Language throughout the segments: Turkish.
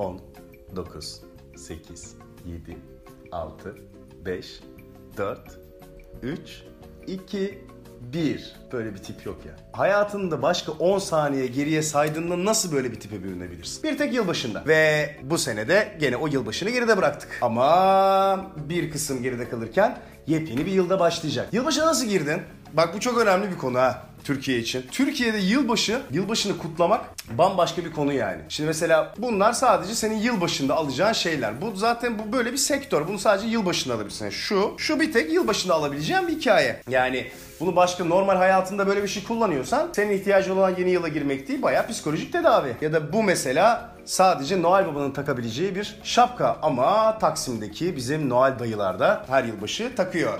10, 9, 8, 7, 6, 5, 4, 3, 2, 1. Böyle bir tip yok ya. Hayatında başka 10 saniye geriye saydığında nasıl böyle bir tipe bürünebilirsin? Bir tek yılbaşında. Ve bu senede gene o yılbaşını geride bıraktık. Ama bir kısım geride kalırken yepyeni bir yılda başlayacak. Yılbaşına nasıl girdin? Bak bu çok önemli bir konu ha. Türkiye için. Türkiye'de yılbaşı, yılbaşını kutlamak bambaşka bir konu yani. Şimdi mesela bunlar sadece senin yılbaşında alacağın şeyler. Bu zaten bu böyle bir sektör. Bunu sadece yılbaşında alabilirsin. Şu, şu bir tek yılbaşında alabileceğin bir hikaye. Yani bunu başka normal hayatında böyle bir şey kullanıyorsan senin ihtiyacın olan yeni yıla girmek değil bayağı psikolojik tedavi. Ya da bu mesela sadece Noel Baba'nın takabileceği bir şapka ama Taksim'deki bizim Noel dayılar da her yılbaşı takıyor.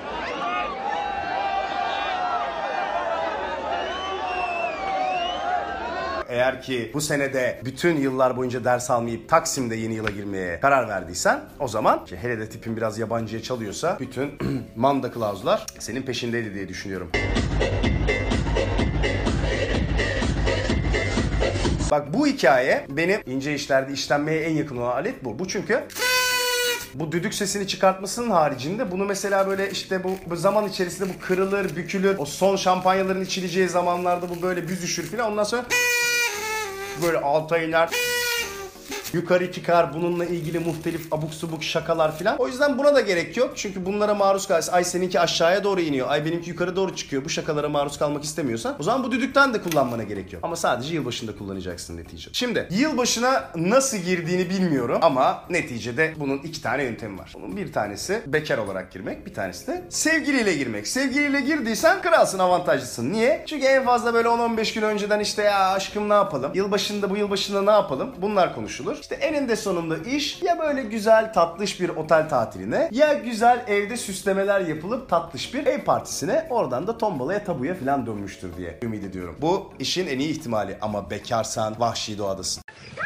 Eğer ki bu senede bütün yıllar boyunca ders almayıp Taksim'de yeni yıla girmeye karar verdiysen o zaman ki hele de tipin biraz yabancıya çalıyorsa bütün manda kılavuzlar senin peşindeydi diye düşünüyorum. Bak bu hikaye benim ince işlerde işlenmeye en yakın olan alet bu. Bu çünkü bu düdük sesini çıkartmasının haricinde bunu mesela böyle işte bu, bu zaman içerisinde bu kırılır, bükülür. O son şampanyaların içileceği zamanlarda bu böyle büzüşür filan. Ondan sonra böyle alta iner yukarı çıkar bununla ilgili muhtelif abuk subuk şakalar filan. O yüzden buna da gerek yok. Çünkü bunlara maruz kalsın. Ay seninki aşağıya doğru iniyor. Ay benimki yukarı doğru çıkıyor. Bu şakalara maruz kalmak istemiyorsan o zaman bu düdükten de kullanmana gerek yok. Ama sadece yılbaşında kullanacaksın neticede. Şimdi yılbaşına nasıl girdiğini bilmiyorum ama neticede bunun iki tane yöntemi var. Bunun bir tanesi bekar olarak girmek, bir tanesi de sevgiliyle girmek. Sevgiliyle girdiysen kralsın, avantajlısın. Niye? Çünkü en fazla böyle 10-15 gün önceden işte ya aşkım ne yapalım? Yılbaşında bu yılbaşında ne yapalım? Bunlar konuşulur. İşte eninde sonunda iş ya böyle güzel tatlış bir otel tatiline ya güzel evde süslemeler yapılıp tatlış bir ev partisine oradan da tombalaya tabuya falan dönmüştür diye ümit ediyorum. Bu işin en iyi ihtimali ama bekarsan vahşi doğadasın.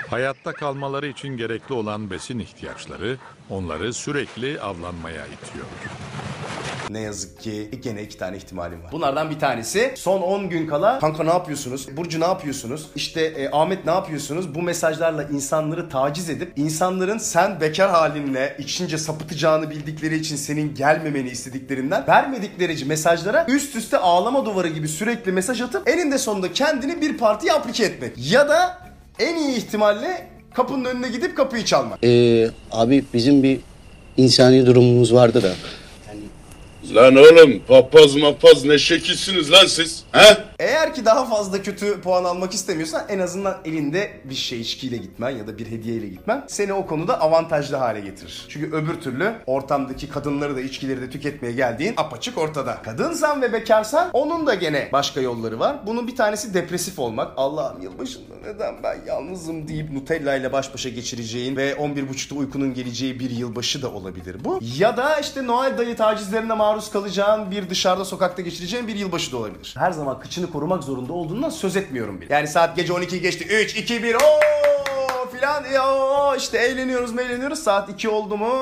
Hayatta kalmaları için gerekli olan besin ihtiyaçları onları sürekli avlanmaya itiyor. Ne yazık ki gene iki tane ihtimalim var. Bunlardan bir tanesi son 10 gün kala kanka ne yapıyorsunuz? Burcu ne yapıyorsunuz? İşte e, Ahmet ne yapıyorsunuz? Bu mesajlarla insanları taciz edip insanların sen bekar halinle içince sapıtacağını bildikleri için senin gelmemeni istediklerinden vermedikleri mesajlara üst üste ağlama duvarı gibi sürekli mesaj atıp eninde sonunda kendini bir partiye aplike etmek. Ya da en iyi ihtimalle kapının önüne gidip kapıyı çalmak. Ee, abi bizim bir insani durumumuz vardı da. Lan oğlum papaz mapaz ne şekilsiniz lan siz? He? Eğer ki daha fazla kötü puan almak istemiyorsan en azından elinde bir şey içkiyle gitmen ya da bir hediyeyle gitmen seni o konuda avantajlı hale getirir. Çünkü öbür türlü ortamdaki kadınları da içkileri de tüketmeye geldiğin apaçık ortada. Kadınsan ve bekarsan onun da gene başka yolları var. Bunun bir tanesi depresif olmak. Allah'ım yılbaşında neden ben yalnızım deyip Nutella ile baş başa geçireceğin ve 11.30'da uykunun geleceği bir yılbaşı da olabilir bu. Ya da işte Noel dayı tacizlerine maruz kalacağın bir dışarıda sokakta geçireceğin bir yılbaşı da olabilir. Her zaman kıçını korumak zorunda olduğundan söz etmiyorum bile. Yani saat gece 12 geçti. 3, 2, 1 ooo filan ya işte eğleniyoruz eğleniyoruz saat 2 oldu mu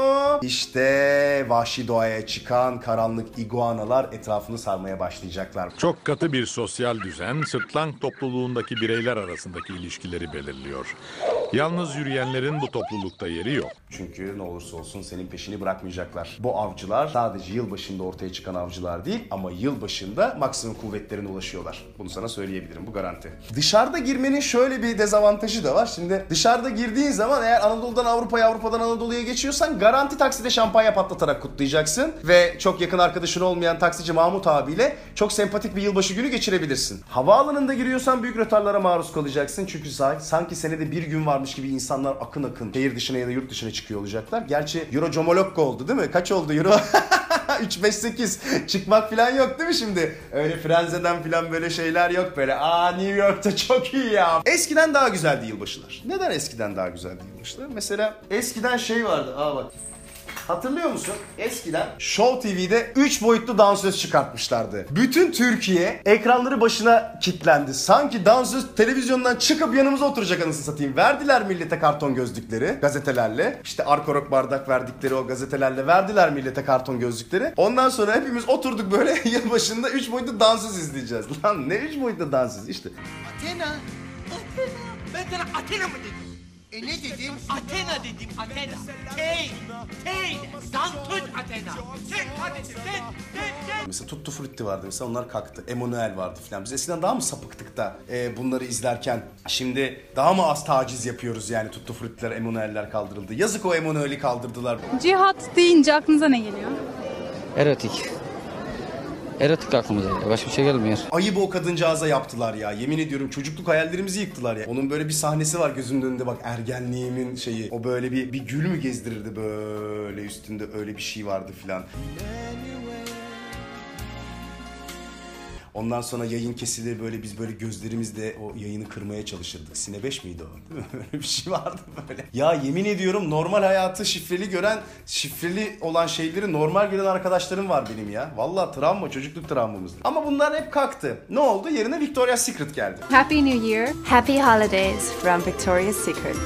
işte vahşi doğaya çıkan karanlık iguanalar etrafını sarmaya başlayacaklar. Çok katı bir sosyal düzen sırtlank topluluğundaki bireyler arasındaki ilişkileri belirliyor. Yalnız yürüyenlerin bu toplulukta yeri yok. Çünkü ne olursa olsun senin peşini bırakmayacaklar. Bu avcılar sadece yılbaşında ortaya çıkan avcılar değil ama yılbaşında maksimum kuvvetlerine ulaşıyorlar. Bunu sana söyleyebilirim bu garanti. Dışarıda girmenin şöyle bir dezavantajı da var. Şimdi dışarıda girdiğin zaman eğer Anadolu'dan Avrupa'ya Avrupa'dan Anadolu'ya geçiyorsan garanti takside şampanya patlatarak kutlayacaksın. Ve çok yakın arkadaşın olmayan taksici Mahmut abiyle çok sempatik bir yılbaşı günü geçirebilirsin. Havaalanında giriyorsan büyük rötarlara maruz kalacaksın. Çünkü sanki senede bir gün varmış gibi insanlar akın akın şehir dışına ya da yurt dışına çıkıyor olacaklar. Gerçi Euro Comolokko oldu değil mi? Kaç oldu Euro? 3 5 8 çıkmak falan yok değil mi şimdi? Öyle Frenze'den falan böyle şeyler yok böyle. Aa New York'ta çok iyi ya. Eskiden daha güzeldi yılbaşılar. Neden eskiden daha güzeldi yılbaşılar? Mesela eskiden şey vardı. Aa bak. Hatırlıyor musun? Eskiden Show TV'de 3 boyutlu dansöz çıkartmışlardı. Bütün Türkiye ekranları başına kilitlendi. Sanki dansöz televizyondan çıkıp yanımıza oturacak anasını satayım. Verdiler millete karton gözlükleri gazetelerle. İşte arkorok bardak verdikleri o gazetelerle verdiler millete karton gözlükleri. Ondan sonra hepimiz oturduk böyle yılbaşında 3 boyutlu dansöz izleyeceğiz. Lan ne 3 boyutlu dansöz işte. Athena. Athena. Ben sana Athena mı dedim? E ne dedim? Athena dedim Athena. Hey, hey, Dantun Athena. Sen hadi sen, sen, sen. Mesela Tuttu Frutti vardı mesela onlar kalktı. Emanuel vardı falan. Biz eskiden daha mı sapıktık da e, bunları izlerken şimdi daha mı az taciz yapıyoruz yani Tuttu Frutti'ler, Emanuel'ler kaldırıldı. Yazık o Emanuel'i kaldırdılar. Cihat deyince aklınıza ne geliyor? Erotik. Erotik aklımıza geliyor. Başka bir şey gelmiyor. Ayıbı o kadıncağıza yaptılar ya. Yemin ediyorum çocukluk hayallerimizi yıktılar ya. Onun böyle bir sahnesi var gözümün önünde bak ergenliğimin şeyi. O böyle bir, bir gül mü gezdirirdi böyle üstünde öyle bir şey vardı filan. Ondan sonra yayın kesilir böyle biz böyle gözlerimizle o yayını kırmaya çalışırdık. Sine 5 miydi o? Değil mi? Öyle bir şey vardı böyle. Ya yemin ediyorum normal hayatı şifreli gören, şifreli olan şeyleri normal gören arkadaşlarım var benim ya. Vallahi travma, çocukluk travmamızdı. Ama bunlar hep kalktı. Ne oldu? Yerine Victoria's Secret geldi. Happy New Year. Happy holidays from Victoria's Secret.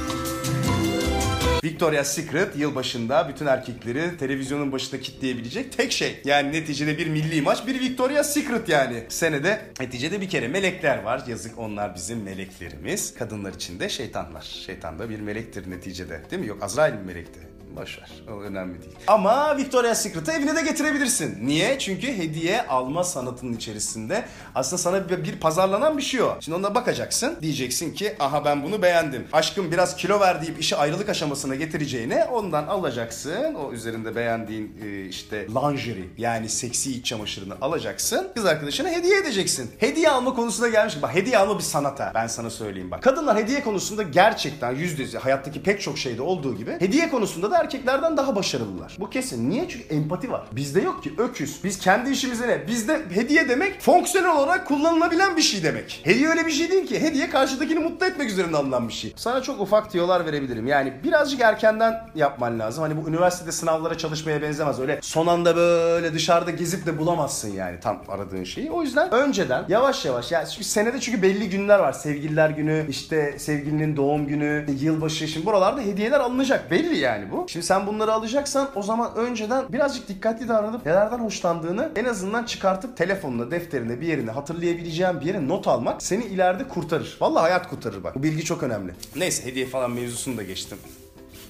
Victoria's Secret yılbaşında bütün erkekleri televizyonun başında kitleyebilecek tek şey. Yani neticede bir milli maç, bir Victoria's Secret yani. Senede neticede bir kere melekler var. Yazık onlar bizim meleklerimiz. Kadınlar için de şeytanlar. Şeytan da bir melektir neticede. Değil mi? Yok Azrail mi melekti? Boş ver. O önemli değil. Ama Victoria's Secret'ı evine de getirebilirsin. Niye? Çünkü hediye alma sanatının içerisinde aslında sana bir, bir pazarlanan bir şey o. Şimdi ona bakacaksın. Diyeceksin ki aha ben bunu beğendim. Aşkım biraz kilo ver deyip işi ayrılık aşamasına getireceğine ondan alacaksın. O üzerinde beğendiğin e, işte lingerie yani seksi iç çamaşırını alacaksın. Kız arkadaşına hediye edeceksin. Hediye alma konusuna gelmiş. Bak hediye alma bir sanata. Ben sana söyleyeyim bak. Kadınlar hediye konusunda gerçekten yüzde yüz hayattaki pek çok şeyde olduğu gibi hediye konusunda da erkeklerden daha başarılılar. Bu kesin. Niye? Çünkü empati var. Bizde yok ki öküz. Biz kendi işimize ne? Bizde hediye demek fonksiyonel olarak kullanılabilen bir şey demek. Hediye öyle bir şey değil ki. Hediye karşıdakini mutlu etmek üzerine alınan bir şey. Sana çok ufak tiyolar verebilirim. Yani birazcık erkenden yapman lazım. Hani bu üniversitede sınavlara çalışmaya benzemez. Öyle son anda böyle dışarıda gezip de bulamazsın yani tam aradığın şeyi. O yüzden önceden yavaş yavaş yani çünkü senede çünkü belli günler var. Sevgililer günü, işte sevgilinin doğum günü, yılbaşı. Şimdi buralarda hediyeler alınacak. Belli yani bu. Şimdi sen bunları alacaksan o zaman önceden birazcık dikkatli davranıp nelerden hoşlandığını en azından çıkartıp telefonuna, defterine, bir yerine hatırlayabileceğin bir yere not almak seni ileride kurtarır. Vallahi hayat kurtarır bak. Bu bilgi çok önemli. Neyse hediye falan mevzusunu da geçtim.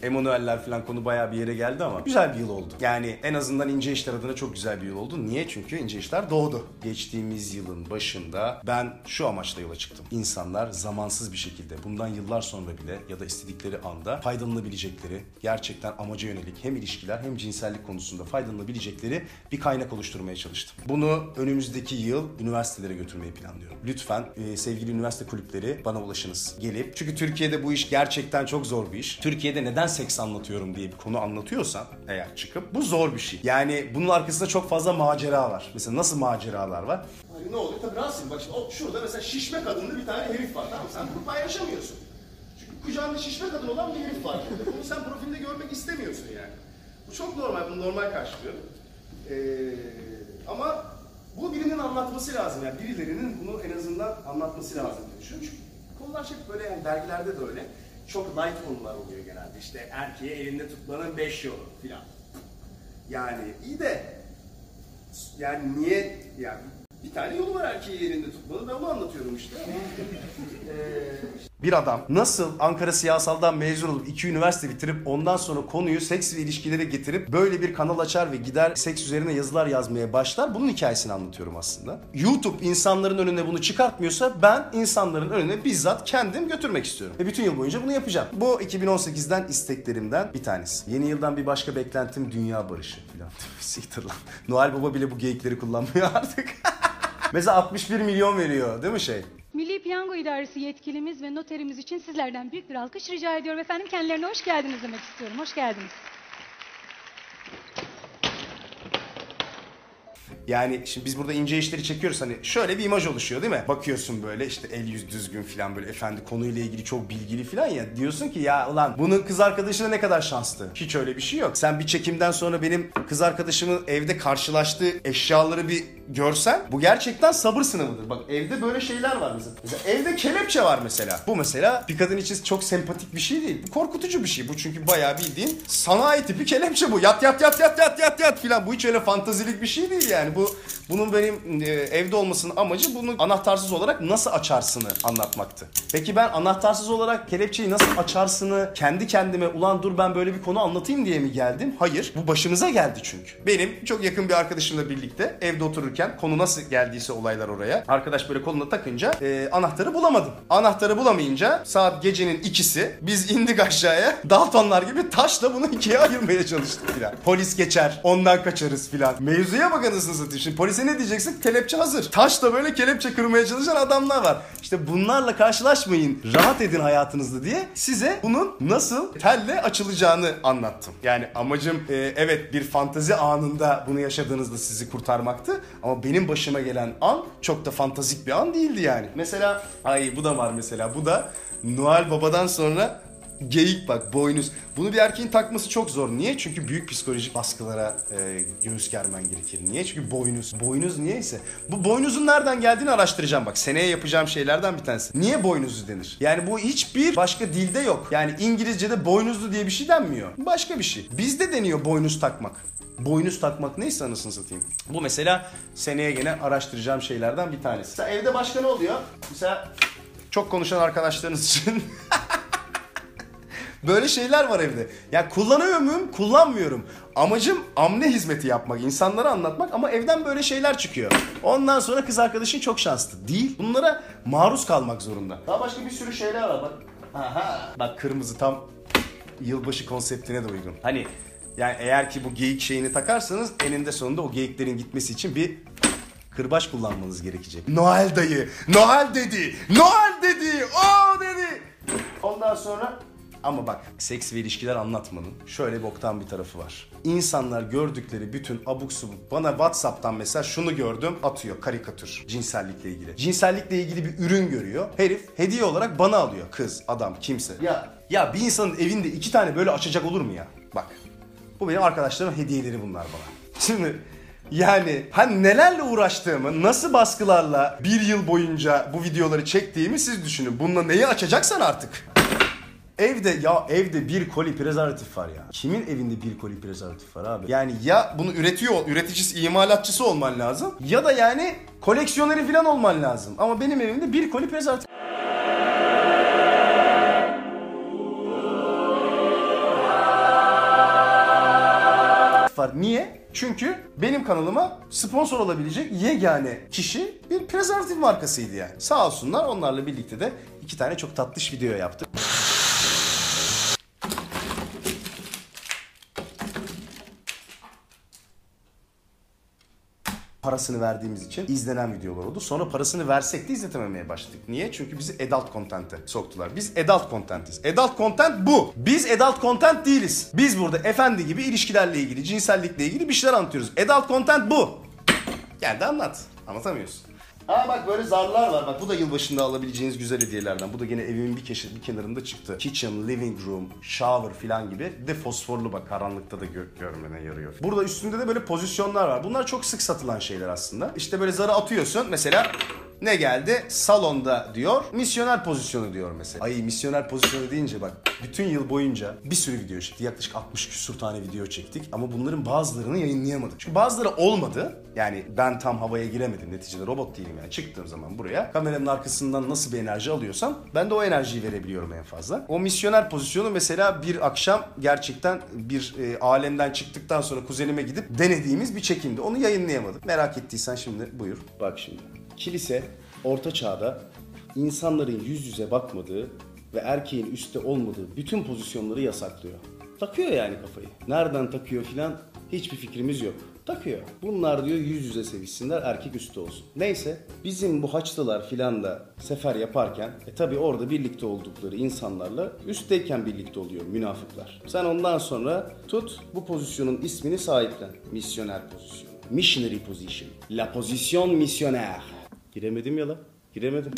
Emanueller falan konu bayağı bir yere geldi ama güzel bir yıl oldu. Yani en azından ince işler adına çok güzel bir yıl oldu. Niye? Çünkü ince işler doğdu. Geçtiğimiz yılın başında ben şu amaçla yola çıktım. İnsanlar zamansız bir şekilde bundan yıllar sonra bile ya da istedikleri anda faydalanabilecekleri, gerçekten amaca yönelik hem ilişkiler hem cinsellik konusunda faydalanabilecekleri bir kaynak oluşturmaya çalıştım. Bunu önümüzdeki yıl üniversitelere götürmeyi planlıyorum. Lütfen e, sevgili üniversite kulüpleri bana ulaşınız. Gelip çünkü Türkiye'de bu iş gerçekten çok zor bir iş. Türkiye'de neden seks anlatıyorum diye bir konu anlatıyorsan eğer çıkıp bu zor bir şey. Yani bunun arkasında çok fazla macera var. Mesela nasıl maceralar var? Hani ne oluyor? Tabii Rasim bak şimdi o, şurada mesela şişme kadınlı bir tane herif var tamam? Sen bunu paylaşamıyorsun. Çünkü kucağında şişme kadın olan bir herif var. Bunu sen profilde görmek istemiyorsun yani. Bu çok normal, bunu normal karşılıyorum. Ee, ama bu birinin anlatması lazım yani birilerinin bunu en azından anlatması lazım diye düşünüyorum. Çünkü konular hep böyle yani dergilerde de öyle. Çok light konular oluyor genelde. İşte erkeği elinde tutmanın beş yolu filan. Yani iyi de yani niye yani bir tane yolu var erkeği elinde tutmanın ben onu anlatıyorum işte. bir adam nasıl Ankara Siyasal'dan mezun olup iki üniversite bitirip ondan sonra konuyu seks ve ilişkilere getirip böyle bir kanal açar ve gider seks üzerine yazılar yazmaya başlar. Bunun hikayesini anlatıyorum aslında. YouTube insanların önüne bunu çıkartmıyorsa ben insanların önüne bizzat kendim götürmek istiyorum. Ve bütün yıl boyunca bunu yapacağım. Bu 2018'den isteklerimden bir tanesi. Yeni yıldan bir başka beklentim dünya barışı filan. Siktir lan. Noel Baba bile bu geyikleri kullanmıyor artık. Mesela 61 milyon veriyor değil mi şey? Milli Piyango İdaresi yetkilimiz ve noterimiz için sizlerden büyük bir alkış rica ediyorum. Efendim kendilerine hoş geldiniz demek istiyorum. Hoş geldiniz. Yani şimdi biz burada ince işleri çekiyoruz hani şöyle bir imaj oluşuyor değil mi? Bakıyorsun böyle işte el yüz düzgün falan böyle efendi konuyla ilgili çok bilgili falan ya. Diyorsun ki ya ulan bunun kız arkadaşına ne kadar şanslı. Hiç öyle bir şey yok. Sen bir çekimden sonra benim kız arkadaşımın evde karşılaştığı eşyaları bir görsen bu gerçekten sabır sınavıdır. Bak evde böyle şeyler var mesela. Mesela evde kelepçe var mesela. Bu mesela bir kadın için çok sempatik bir şey değil. Bu korkutucu bir şey. Bu çünkü bayağı bildiğin sanayi tipi kelepçe bu. Yat yat yat yat yat yat yat filan. Bu hiç öyle fantazilik bir şey değil yani. Bu bunun benim e, evde olmasının amacı bunu anahtarsız olarak nasıl açarsını anlatmaktı. Peki ben anahtarsız olarak kelepçeyi nasıl açarsını kendi kendime ulan dur ben böyle bir konu anlatayım diye mi geldim? Hayır. Bu başımıza geldi çünkü. Benim çok yakın bir arkadaşımla birlikte evde otururken konu nasıl geldiyse olaylar oraya. Arkadaş böyle koluna takınca e, anahtarı bulamadım. Anahtarı bulamayınca saat gecenin ikisi biz indik aşağıya. Daltonlar gibi taşla bunu ikiye ayırmaya çalıştık filan. Polis geçer ondan kaçarız filan. Mevzuya bak anasını satayım. Şimdi polise ne diyeceksin? Kelepçe hazır. Taşla böyle kelepçe kırmaya çalışan adamlar var. İşte bunlarla karşılaşmayın. Rahat edin hayatınızda diye size bunun nasıl telle açılacağını anlattım. Yani amacım e, evet bir fantazi anında bunu yaşadığınızda sizi kurtarmaktı. Ama benim başıma gelen an çok da fantastik bir an değildi yani. Mesela ay bu da var mesela. Bu da Noel Baba'dan sonra Geyik bak boynuz. Bunu bir erkeğin takması çok zor. Niye? Çünkü büyük psikolojik baskılara e, göğüs germen gerekir. Niye? Çünkü boynuz. Boynuz niyeyse. Bu boynuzun nereden geldiğini araştıracağım bak. Seneye yapacağım şeylerden bir tanesi. Niye boynuzlu denir? Yani bu hiçbir başka dilde yok. Yani İngilizce'de boynuzlu diye bir şey denmiyor. Başka bir şey. Bizde deniyor boynuz takmak. Boynuz takmak neyse anasını satayım. Bu mesela seneye gene araştıracağım şeylerden bir tanesi. Mesela evde başka ne oluyor? Mesela çok konuşan arkadaşlarınız için Böyle şeyler var evde. Ya kullanıyor muyum? Kullanmıyorum. Amacım amne hizmeti yapmak, insanlara anlatmak ama evden böyle şeyler çıkıyor. Ondan sonra kız arkadaşın çok şanslı. Değil. Bunlara maruz kalmak zorunda. Daha başka bir sürü şeyler var bak. Aha. Bak kırmızı tam yılbaşı konseptine de uygun. Hani yani eğer ki bu geyik şeyini takarsanız eninde sonunda o geyiklerin gitmesi için bir kırbaç kullanmanız gerekecek. Noel dayı, Noel dedi, Noel dedi, o dedi. Ondan sonra ama bak seks ve ilişkiler anlatmanın şöyle boktan bir tarafı var. İnsanlar gördükleri bütün abuk subuk bana Whatsapp'tan mesela şunu gördüm atıyor karikatür cinsellikle ilgili. Cinsellikle ilgili bir ürün görüyor. Herif hediye olarak bana alıyor. Kız, adam, kimse. Ya ya bir insanın evinde iki tane böyle açacak olur mu ya? Bak. Bu benim arkadaşlarımın hediyeleri bunlar bana. Şimdi yani hani nelerle uğraştığımı, nasıl baskılarla bir yıl boyunca bu videoları çektiğimi siz düşünün. Bununla neyi açacaksan artık. Evde ya evde bir koli prezervatif var ya. Kimin evinde bir koli prezervatif var abi? Yani ya bunu üretiyor, üreticisi, imalatçısı olman lazım. Ya da yani koleksiyoneri falan olman lazım. Ama benim evimde bir koli prezervatif var. Niye? Çünkü benim kanalıma sponsor olabilecek yegane kişi bir prezervatif markasıydı yani. Sağ olsunlar onlarla birlikte de iki tane çok tatlış video yaptık. Parasını verdiğimiz için izlenen videolar oldu. Sonra parasını versek de izletememeye başladık. Niye? Çünkü bizi adult content'e soktular. Biz adult content'iz. Adult content bu. Biz adult content değiliz. Biz burada efendi gibi ilişkilerle ilgili, cinsellikle ilgili bir şeyler anlatıyoruz. Adult content bu. Gel de anlat. Anlatamıyorsun. Aa bak böyle zarlar var. Bak bu da yılbaşında alabileceğiniz güzel hediyelerden. Bu da gene evimin bir, keşi, bir kenarında çıktı. Kitchen, living room, shower falan gibi. Bir de fosforlu bak karanlıkta da gö- görmene yarıyor. Burada üstünde de böyle pozisyonlar var. Bunlar çok sık satılan şeyler aslında. İşte böyle zarı atıyorsun. Mesela ne geldi? Salonda diyor. Misyoner pozisyonu diyor mesela. Ay misyoner pozisyonu deyince bak bütün yıl boyunca bir sürü video çektik. Yaklaşık 60 küsur tane video çektik. Ama bunların bazılarını yayınlayamadık. Çünkü bazıları olmadı. Yani ben tam havaya giremedim. Neticede robot değilim yani. Çıktığım zaman buraya kameranın arkasından nasıl bir enerji alıyorsam ben de o enerjiyi verebiliyorum en fazla. O misyoner pozisyonu mesela bir akşam gerçekten bir e, alemden çıktıktan sonra kuzenime gidip denediğimiz bir çekimdi. Onu yayınlayamadık. Merak ettiysen şimdi buyur. Bak şimdi. Kilise orta çağda insanların yüz yüze bakmadığı ve erkeğin üstte olmadığı bütün pozisyonları yasaklıyor. Takıyor yani kafayı. Nereden takıyor filan hiçbir fikrimiz yok. Takıyor. Bunlar diyor yüz yüze sevişsinler erkek üstte olsun. Neyse bizim bu haçlılar filan da sefer yaparken e tabi orada birlikte oldukları insanlarla üstteyken birlikte oluyor münafıklar. Sen ondan sonra tut bu pozisyonun ismini sahiplen. Misyoner pozisyonu. Missionary position. La position missionnaire. Giremedim ya la. Giremedim.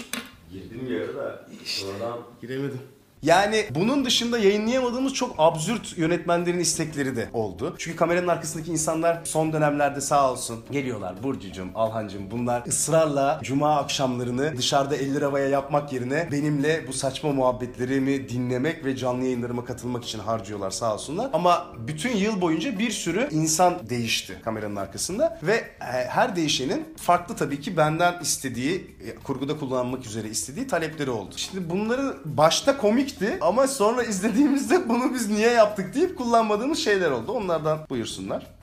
Girdim ara da sonradan Giremedim. Yani bunun dışında yayınlayamadığımız çok absürt yönetmenlerin istekleri de oldu. Çünkü kameranın arkasındaki insanlar son dönemlerde sağ olsun geliyorlar. Burcucuğum, Alhancığım bunlar ısrarla cuma akşamlarını dışarıda 50 lira havaya yapmak yerine benimle bu saçma muhabbetlerimi dinlemek ve canlı yayınlarıma katılmak için harcıyorlar sağ olsunlar. Ama bütün yıl boyunca bir sürü insan değişti kameranın arkasında ve e, her değişenin farklı tabii ki benden istediği, e, kurguda kullanmak üzere istediği talepleri oldu. Şimdi bunları başta komikti ama sonra izlediğimizde bunu biz niye yaptık deyip kullanmadığımız şeyler oldu. Onlardan buyursunlar.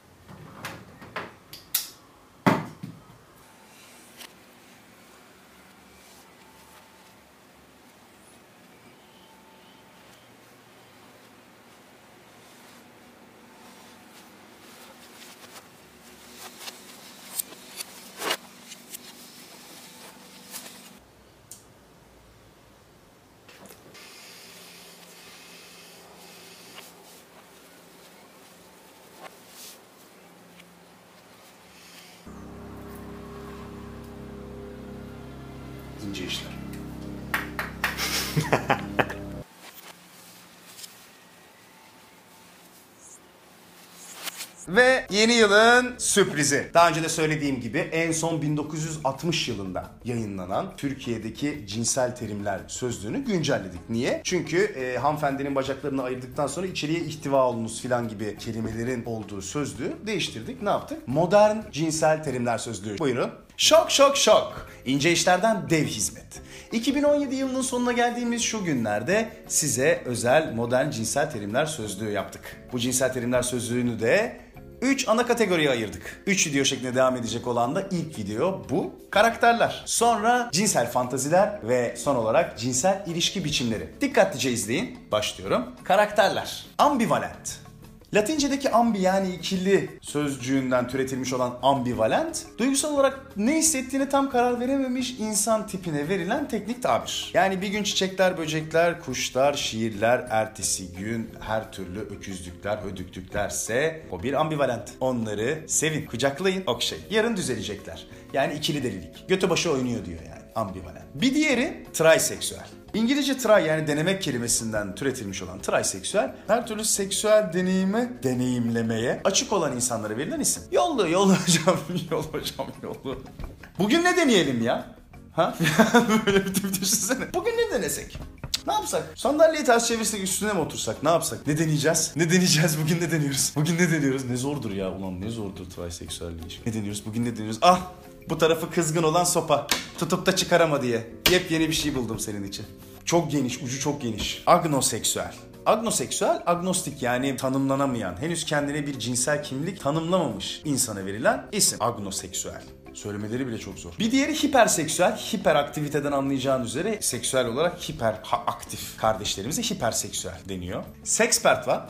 İnce işler. Ve yeni yılın sürprizi. Daha önce de söylediğim gibi en son 1960 yılında yayınlanan Türkiye'deki cinsel terimler sözlüğünü güncelledik. Niye? Çünkü e, hanımefendinin bacaklarını ayırdıktan sonra içeriye ihtiva olunuz filan gibi kelimelerin olduğu sözlüğü değiştirdik. Ne yaptık? Modern cinsel terimler sözlüğü. Buyurun. Şok şok şok. İnce işlerden dev hizmet. 2017 yılının sonuna geldiğimiz şu günlerde size özel modern cinsel terimler sözlüğü yaptık. Bu cinsel terimler sözlüğünü de 3 ana kategoriye ayırdık. 3 video şeklinde devam edecek olan da ilk video bu. Karakterler. Sonra cinsel fantaziler ve son olarak cinsel ilişki biçimleri. Dikkatlice izleyin. Başlıyorum. Karakterler. Ambivalent. Latincedeki ambi yani ikili sözcüğünden türetilmiş olan ambivalent, duygusal olarak ne hissettiğini tam karar verememiş insan tipine verilen teknik tabir. Yani bir gün çiçekler, böcekler, kuşlar, şiirler, ertesi gün her türlü öküzlükler, hödüklüklerse o bir ambivalent. Onları sevin, kucaklayın, okşayın. Yarın düzelecekler. Yani ikili delilik. Götü başı oynuyor diyor yani ambivalent. Bir diğeri triseksüel. İngilizce try yani denemek kelimesinden türetilmiş olan triseksüel her türlü seksüel deneyime, deneyimlemeye açık olan insanlara verilen isim. Yollu, yollu hocam, yollu hocam, yollu. Bugün ne deneyelim ya? Ha? Böyle bir tip düşünsene. Bugün ne denesek? Ne yapsak? Sandalyeyi ters çevirsek üstüne mi otursak? Ne yapsak? Ne deneyeceğiz? Ne deneyeceğiz? Bugün ne deniyoruz? Bugün ne deniyoruz? Ne zordur ya ulan ne zordur triseksüel ilişki. Ne deniyoruz? Bugün ne deniyoruz? Ah! Bu tarafı kızgın olan sopa. Tutup da çıkarama diye. Yepyeni bir şey buldum senin için. Çok geniş, ucu çok geniş. Agnoseksüel. Agnoseksüel, agnostik yani tanımlanamayan, henüz kendine bir cinsel kimlik tanımlamamış insana verilen isim. Agnoseksüel. Söylemeleri bile çok zor. Bir diğeri hiperseksüel. Hiperaktiviteden anlayacağın üzere seksüel olarak hiper ha- aktif kardeşlerimize hiperseksüel deniyor. Sekspert var.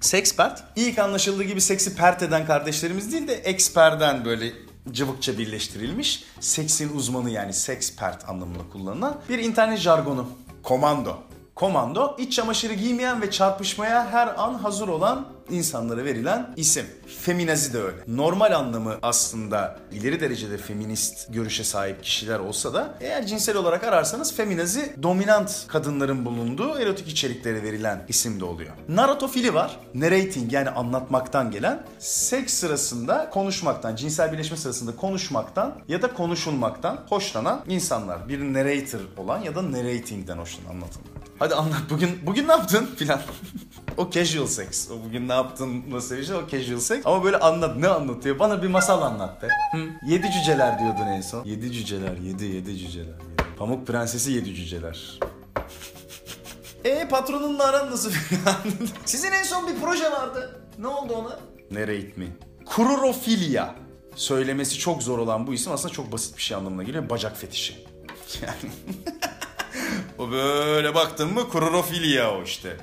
Sekspert ilk anlaşıldığı gibi seksi pert eden kardeşlerimiz değil de eksperden böyle cıvıkça birleştirilmiş seksin uzmanı yani sekspert anlamında kullanılan bir internet jargonu. Komando. Komando iç çamaşırı giymeyen ve çarpışmaya her an hazır olan insanlara verilen isim. Feminazi de öyle. Normal anlamı aslında ileri derecede feminist görüşe sahip kişiler olsa da eğer cinsel olarak ararsanız feminazi dominant kadınların bulunduğu erotik içeriklere verilen isim de oluyor. Narratofili var. Narrating yani anlatmaktan gelen seks sırasında konuşmaktan, cinsel birleşme sırasında konuşmaktan ya da konuşulmaktan hoşlanan insanlar. Bir narrator olan ya da narrating'den hoşlanan anlatılmak. Hadi anlat bugün bugün ne yaptın filan. o casual sex. O bugün ne yaptın nasıl bir şey o casual sex. Ama böyle anlat ne anlatıyor? Bana bir masal anlat be. Hı? Yedi cüceler diyordun en son. Yedi cüceler, yedi yedi cüceler. Yedi. Pamuk prensesi yedi cüceler. E patronunla aran nasıl? Sizin en son bir proje vardı. Ne oldu ona? Narrate mi? Kururofilya. Söylemesi çok zor olan bu isim aslında çok basit bir şey anlamına geliyor. Bacak fetişi. Yani... O böyle baktın mı kururofilya o işte.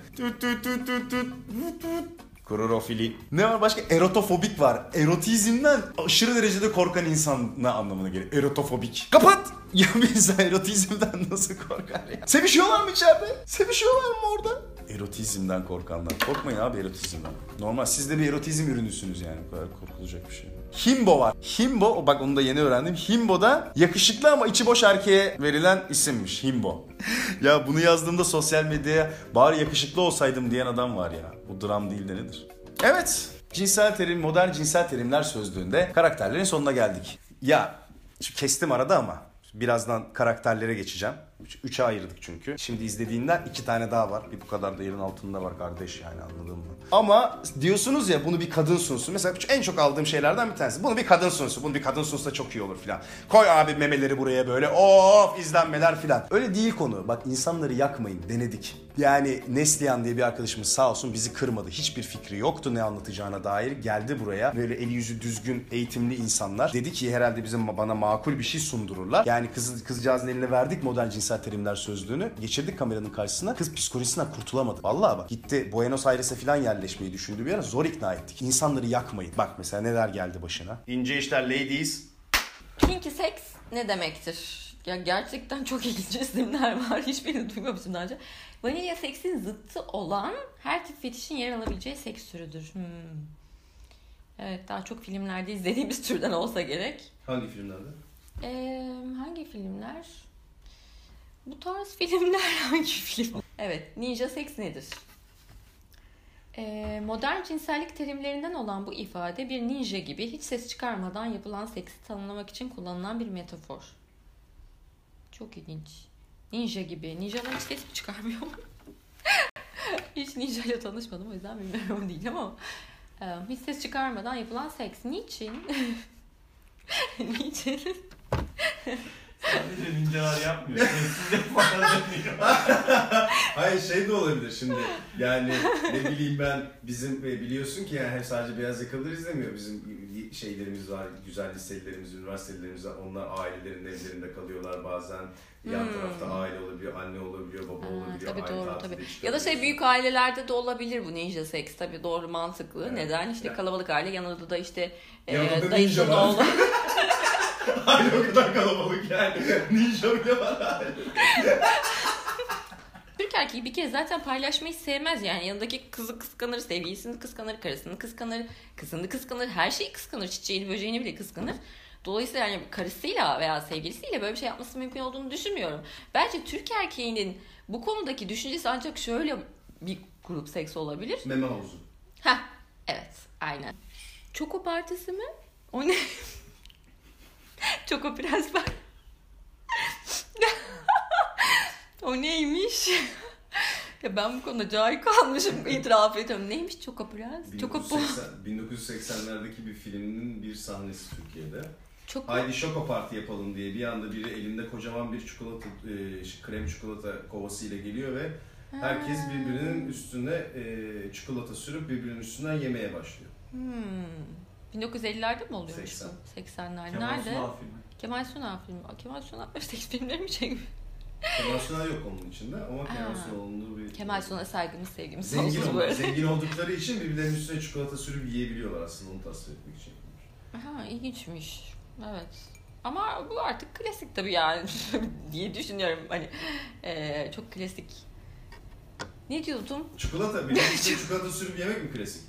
Kururofili. Ne var başka? Erotofobik var. Erotizmden aşırı derecede korkan insana anlamına geliyor. Erotofobik. Kapat! Ya bir insan erotizmden nasıl korkar ya? Sevişiyorlar mı içeride? Sevişiyorlar mı orada? Erotizmden korkanlar. Korkmayın abi erotizmden. Normal siz de bir erotizm ürünüsünüz yani. Bu kadar korkulacak bir şey. Himbo var. Himbo, bak onu da yeni öğrendim. Himbo da yakışıklı ama içi boş erkeğe verilen isimmiş. Himbo. ya bunu yazdığımda sosyal medyaya bari yakışıklı olsaydım diyen adam var ya. Bu dram değil de nedir? Evet. Cinsel terim, modern cinsel terimler sözlüğünde karakterlerin sonuna geldik. Ya kestim arada ama birazdan karakterlere geçeceğim. Üç- Üçe ayırdık çünkü. Şimdi izlediğinden iki tane daha var. Bir bu kadar da yerin altında var kardeş yani anladın mı? Ama diyorsunuz ya bunu bir kadın sunsun. Mesela en çok aldığım şeylerden bir tanesi. Bunu bir kadın sunsun. Bunu bir kadın sunsa çok iyi olur filan. Koy abi memeleri buraya böyle. Of izlenmeler filan. Öyle değil konu. Bak insanları yakmayın. Denedik. Yani Neslihan diye bir arkadaşımız sağ olsun bizi kırmadı. Hiçbir fikri yoktu ne anlatacağına dair. Geldi buraya. Böyle eli yüzü düzgün eğitimli insanlar. Dedi ki herhalde bizim bana makul bir şey sundururlar. Yani kız, kızcağızın eline verdik modern cinsel terimler sözlüğünü. Geçirdik kameranın karşısına. Kız psikolojisinden kurtulamadı. Vallahi bak gitti Buenos Aires'e falan yerleşmeyi düşündü bir ara. Zor ikna ettik. İnsanları yakmayın. Bak mesela neler geldi başına. İnce işler ladies. Kinky sex ne demektir? Ya gerçekten çok ilginç isimler var. Hiçbirini duymamıştım daha önce. Vanilya seksin zıttı olan her tip fetişin yer alabileceği seks türüdür. Hmm. Evet daha çok filmlerde izlediğimiz türden olsa gerek. Hangi filmlerde? Ee, hangi filmler? Bu tarz filmler hangi film? Evet, ninja seks nedir? Ee, modern cinsellik terimlerinden olan bu ifade bir ninja gibi hiç ses çıkarmadan yapılan seksi tanımlamak için kullanılan bir metafor. Çok ilginç. Ninja gibi. Ninjalar hiç ses mi çıkarmıyor mu? hiç ninja ile tanışmadım o yüzden bilmiyorum değil ama e, hiç ses çıkarmadan yapılan seks. Niçin? Niçin? Sadece ninjalar yapmıyor. Hayır şey de olabilir şimdi. Yani ne bileyim ben bizim e, biliyorsun ki yani hem sadece beyaz yakalılar izlemiyor. Bizim şeylerimiz var, güzel liselerimiz, üniversitelerimiz var. Onlar ailelerin evlerinde kalıyorlar bazen. Yan tarafta aile olabiliyor, anne olabiliyor, baba Hmm. Ha, olabiliyor. tabii doğru tabii. Ya da şey büyük ailelerde de olabilir bu ninja seks tabii doğru mantıklı. Evet. Neden? İşte Evet. kalabalık aile yanında da işte e, Yanında da dayısının ninja var. oğlu. Aile o kadar kalabalık yani. Ninja bile var. Türk erkeği bir kere zaten paylaşmayı sevmez yani. Yanındaki kızı kıskanır, sevgilisini kıskanır, karısını kıskanır, kızını kıskanır, her şeyi kıskanır, çiçeğini, böceğini bile kıskanır. Dolayısıyla yani karısıyla veya sevgilisiyle böyle bir şey yapması mümkün olduğunu düşünmüyorum. Bence Türk erkeğinin bu konudaki düşüncesi ancak şöyle bir grup seks olabilir. Meme havuzu. Heh, evet, aynen. Çoko partisi mi? O ne? Çoko prens var. o neymiş? ya ben bu konuda cahil kalmışım itiraf ediyorum. Neymiş Çoko prens? Çoko bu. 1980'lerdeki bir filminin bir sahnesi Türkiye'de. Çoko. Haydi şoko parti yapalım diye bir anda biri elinde kocaman bir çikolata, e, krem çikolata kovası ile geliyor ve herkes birbirinin üstüne e, çikolata sürüp birbirinin üstünden yemeye başlıyor. Hmm. 1950'lerde mi oluyormuş 80. bu? 80'ler. Nerede? Kemal Sunal filmi. Aa, Kemal Sunal seks filmleri mi çekmiş? Kemal Sunal yok onun içinde ama Kemal. Sunal'ın bir... Kemal Sunal'a saygımız sevgimiz Zengin, sonsuz böyle. zengin oldukları için birbirlerinin üstüne çikolata sürüp yiyebiliyorlar aslında onu tasvir etmek için. Ha ilginçmiş. Evet. Ama bu artık klasik tabii yani diye düşünüyorum. Hani eee, çok klasik. Ne diyordum? Çikolata, üstüne çikolata sürüp yemek mi klasik?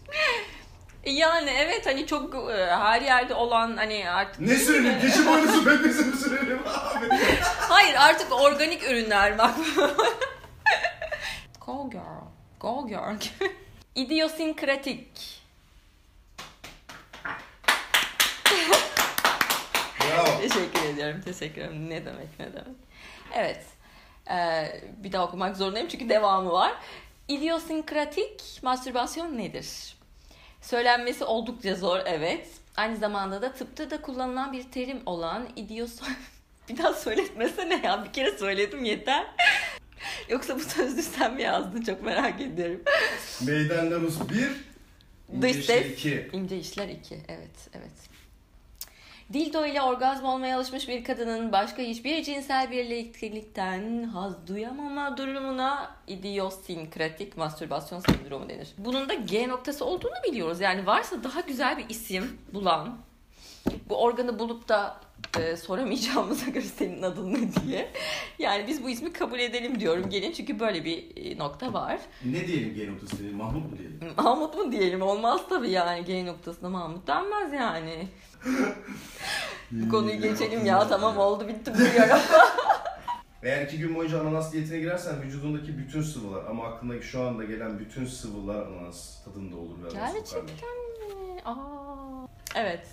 Yani evet hani çok e, her yerde olan hani artık Ne süreyim? Keçi boynuzu pepesi mi sürelim abi? Hayır artık organik ürünler bak. Go girl. Go girl. İdiyosinkratik. Bravo. Teşekkür ediyorum. Teşekkür ederim. Ne demek ne demek. Evet. Ee, bir daha okumak zorundayım çünkü devamı var. İdiyosinkratik mastürbasyon nedir? Söylenmesi oldukça zor evet. Aynı zamanda da tıpta da kullanılan bir terim olan idios... bir daha söyletmesene ya. Bir kere söyledim yeter. Yoksa bu sözlüğü sen mi yazdın? Çok merak ediyorum. Meydanlarımız bir, Dış ince ses. şey iki. İnce işler 2. Evet, evet. Dildo ile orgazm olmaya alışmış bir kadının başka hiçbir cinsel birliktelikten haz duyamama durumuna idiosinkratik mastürbasyon sendromu denir. Bunun da G noktası olduğunu biliyoruz. Yani varsa daha güzel bir isim bulan Bu organı bulup da e, soramayacağımıza göre senin adın ne diye. Yani biz bu ismi kabul edelim diyorum gelin çünkü böyle bir e, nokta var. Ne diyelim G noktası diyelim? Mahmut mu diyelim? Mahmut mu diyelim? Olmaz tabii yani G noktasına Mahmut denmez yani. bu konuyu geçelim ya tamam oldu bitti bu diyorum. Eğer iki gün boyunca ananas diyetine girersen vücudundaki bütün sıvılar ama aklındaki şu anda gelen bütün sıvılar ananas tadında olur. Gerçekten mi? Aa. Evet.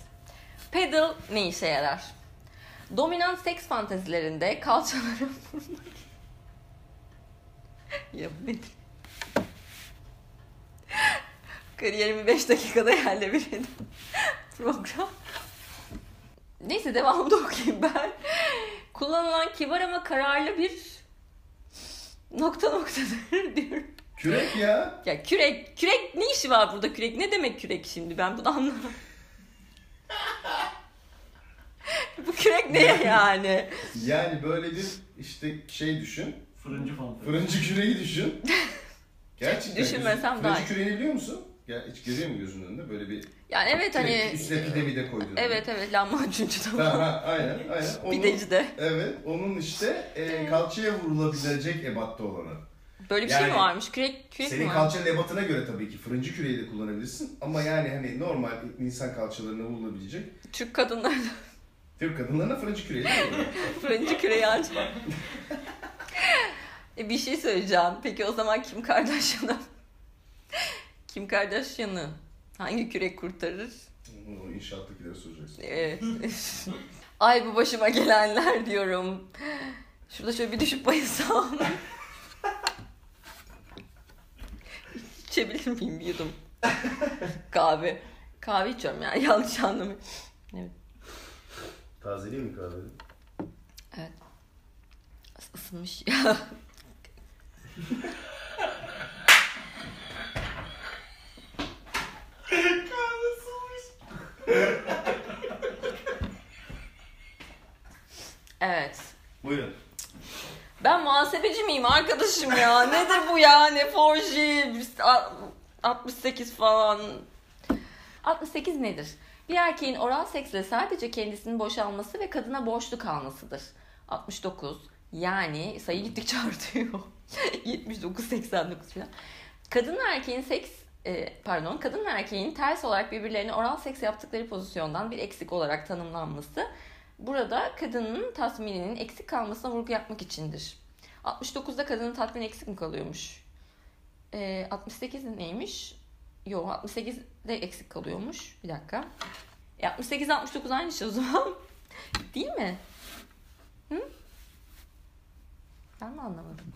Pedal ne işe yarar? Dominant seks fantezilerinde kalçaları vurmak. ya bu nedir? Kariyerimi 5 dakikada yerle bir. Program. Neyse devamını okuyayım ben. Kullanılan kibar ama kararlı bir nokta noktadır diyorum. Kürek ya. Ya kürek, kürek ne işi var burada kürek? Ne demek kürek şimdi? Ben bunu anlamadım. Ne yani? Yani böyle bir işte şey düşün. Fırıncı falan. Fırıncı küreği düşün. Gerçekten. Düşünmesem daha Fırıncı küreğini biliyor musun? Ya hiç görüyor musun gözünün önünde böyle bir Yani evet hani üstüne pide mi de koyduğunu. evet evet lahmacuncu Ha, tamam. ha, aynen aynen. Onun, Pideci de. Evet onun işte e, kalçaya vurulabilecek ebatta olanı. Böyle bir şey mi Yani varmış? Kürek kürek Senin mi var? kalçanın ebatına göre tabii ki fırıncı küreği de kullanabilirsin. Ama yani hani normal insan kalçalarına vurulabilecek. Türk kadınları Türk kadınlarına fırıncı küreği fırıncı küreği aç. e, bir şey söyleyeceğim. Peki o zaman Kim Kardashian'a Kim Kardashian'ı hangi kürek kurtarır? O inşaattakileri soracaksın. Evet. Ay bu başıma gelenler diyorum. Şurada şöyle bir düşüp bayılsam. İçebilir miyim bir yudum? Kahve. Kahve içiyorum yani yanlış anlamayın. Evet. Tazeleyeyim mi kahveyi? Evet. Is- Isınmış ya. evet. Buyurun. Ben muhasebeci miyim arkadaşım ya? Nedir bu ya? Ne forji? 68 falan. 68 nedir? Bir erkeğin oral seksle sadece kendisinin boşalması ve kadına borçlu kalmasıdır. 69 yani sayı gittikçe artıyor. 79, 89 falan. Kadın ve erkeğin seks e, pardon kadın ve erkeğin ters olarak birbirlerine oral seks yaptıkları pozisyondan bir eksik olarak tanımlanması burada kadının tatmininin eksik kalmasına vurgu yapmak içindir. 69'da kadının tatmin eksik mi kalıyormuş? E, 68 neymiş? Yok 68'de eksik kalıyormuş. Bir dakika. E, 68 69 aynı şey o zaman. Değil mi? Hı? Ben mi anlamadım?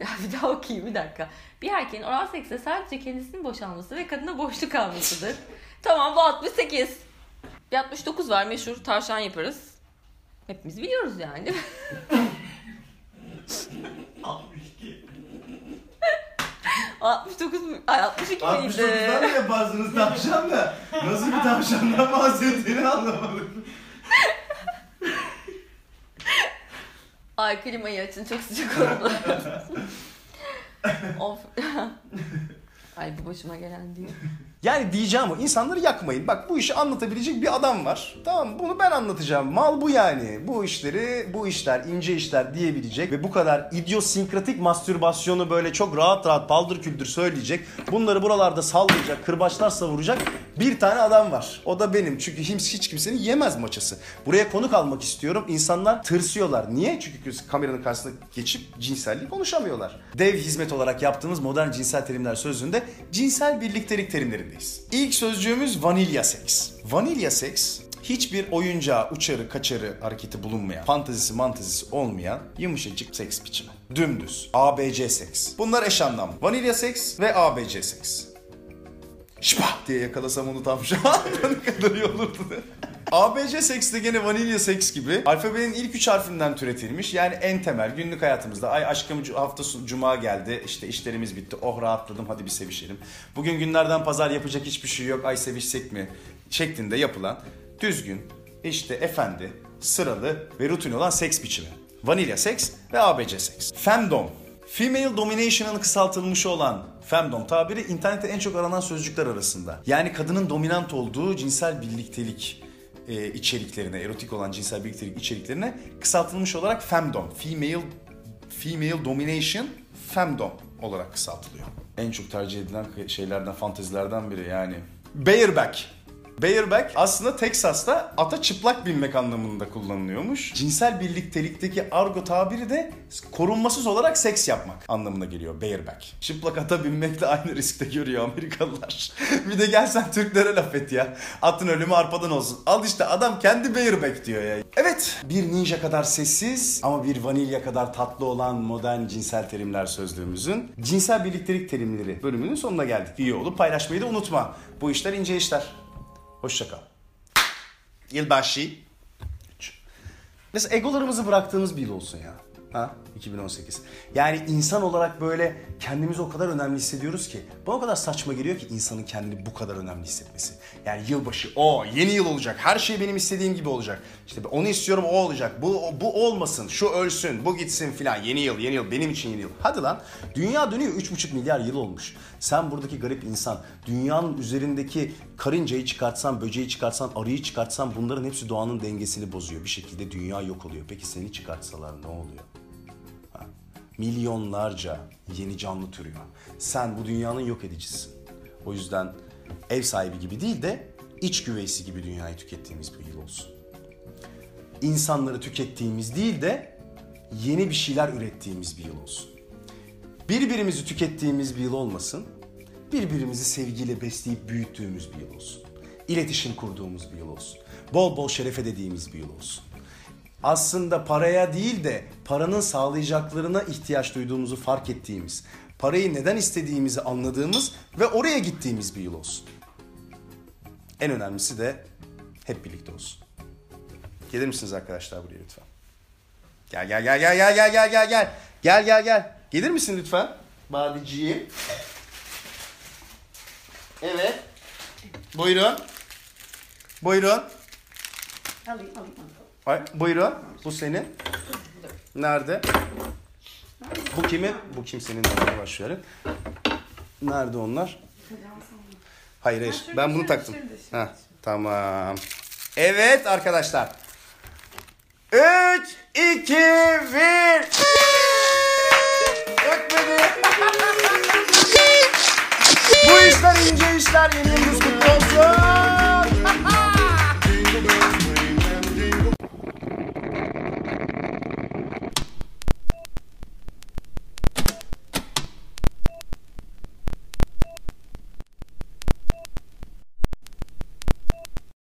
Ya bir daha okuyayım bir dakika. Bir erkeğin oral seksle sadece kendisinin boşalması ve kadına boşluk kalmasıdır. tamam bu 68. Bir 69 var meşhur tavşan yaparız. Hepimiz biliyoruz yani değil mi? 62. 69 mu? Ay 62 miydi? 69'dan mı yaparsınız tavşan da? Nasıl bir tavşandan bahsettiğini anlamadım. Ay klimayı açın çok sıcak oldu. of. Ay bu başıma gelen değil. Yani diyeceğim o insanları yakmayın. Bak bu işi anlatabilecek bir adam var. Tamam bunu ben anlatacağım. Mal bu yani. Bu işleri, bu işler, ince işler diyebilecek ve bu kadar idiosinkratik mastürbasyonu böyle çok rahat rahat paldır küldür söyleyecek. Bunları buralarda sallayacak, kırbaçlar savuracak bir tane adam var. O da benim. Çünkü hiç, hiç kimsenin yemez maçası. Buraya konuk almak istiyorum. İnsanlar tırsıyorlar. Niye? Çünkü kameranın karşısına geçip cinselliği konuşamıyorlar. Dev hizmet olarak yaptığımız modern cinsel terimler sözlüğünde cinsel birliktelik terimlerindeyiz. İlk sözcüğümüz vanilya seks. Vanilya seks hiçbir oyuncağı, uçarı, kaçarı hareketi bulunmayan, fantezisi mantezisi olmayan yumuşacık seks biçimi. Dümdüz. ABC seks. Bunlar eş anlam. Vanilya seks ve ABC seks. Şpah diye yakalasam onu tam şu an ne kadar iyi olurdu. ABC seks de gene vanilya seks gibi alfabenin ilk üç harfinden türetilmiş. Yani en temel günlük hayatımızda ay aşkım hafta cuma geldi işte işlerimiz bitti oh rahatladım hadi bir sevişelim. Bugün günlerden pazar yapacak hiçbir şey yok ay sevişsek mi şeklinde yapılan düzgün işte efendi sıralı ve rutin olan seks biçimi. Vanilya seks ve ABC seks. Femdom Female domination'ın kısaltılmışı olan femdom tabiri internette en çok aranan sözcükler arasında. Yani kadının dominant olduğu cinsel birliktelik e, içeriklerine, erotik olan cinsel birliktelik içeriklerine kısaltılmış olarak femdom, female female domination, femdom olarak kısaltılıyor. En çok tercih edilen şeylerden, fantezilerden biri yani. Bareback. Bareback aslında Texas'ta ata çıplak binmek anlamında kullanılıyormuş. Cinsel birliktelikteki argo tabiri de korunmasız olarak seks yapmak anlamına geliyor bareback. Çıplak ata binmekle aynı riskte görüyor Amerikalılar. bir de gel sen Türklere laf et ya. Atın ölümü arpadan olsun. Al işte adam kendi bareback diyor ya. Evet bir ninja kadar sessiz ama bir vanilya kadar tatlı olan modern cinsel terimler sözlüğümüzün cinsel birliktelik terimleri bölümünün sonuna geldik. İyi olup paylaşmayı da unutma. Bu işler ince işler. Hoşça kal. Yılbaşı. Mesela egolarımızı bıraktığımız bir yıl olsun ya. Ha? 2018. Yani insan olarak böyle kendimizi o kadar önemli hissediyoruz ki. Bana o kadar saçma geliyor ki insanın kendini bu kadar önemli hissetmesi. Yani yılbaşı, o yeni yıl olacak. Her şey benim istediğim gibi olacak. İşte onu istiyorum o olacak. Bu, bu olmasın, şu ölsün, bu gitsin filan. Yeni yıl, yeni yıl, benim için yeni yıl. Hadi lan. Dünya dönüyor 3,5 milyar yıl olmuş. Sen buradaki garip insan, dünyanın üzerindeki karıncayı çıkartsan, böceği çıkartsan, arıyı çıkartsan bunların hepsi doğanın dengesini bozuyor. Bir şekilde dünya yok oluyor. Peki seni çıkartsalar ne oluyor? Ha? Milyonlarca yeni canlı türüyor. Sen bu dünyanın yok edicisin. O yüzden ev sahibi gibi değil de iç güveysi gibi dünyayı tükettiğimiz bir yıl olsun. İnsanları tükettiğimiz değil de yeni bir şeyler ürettiğimiz bir yıl olsun. Birbirimizi tükettiğimiz bir yıl olmasın. Birbirimizi sevgiyle besleyip büyüttüğümüz bir yıl olsun. İletişim kurduğumuz bir yıl olsun. Bol bol şerefe dediğimiz bir yıl olsun. Aslında paraya değil de paranın sağlayacaklarına ihtiyaç duyduğumuzu fark ettiğimiz, parayı neden istediğimizi anladığımız ve oraya gittiğimiz bir yıl olsun. En önemlisi de hep birlikte olsun. Gelir misiniz arkadaşlar buraya lütfen? Gel gel gel gel gel gel gel gel gel. Gel gel gel. Gelir misin lütfen? Badiciğim. Evet. Buyurun. Buyurun. Alayım alayım. Ay, buyurun. Bu senin. Nerede? Bu kimin? Bu kimsenin başlıyorum. Nerede onlar? Hayır hayır. Ben bunu taktım. Ha, tamam. Evet arkadaşlar. 3, 2, 1. Ötmedi. Bu işler ince işler. Yeni yılınız kutlu olsun.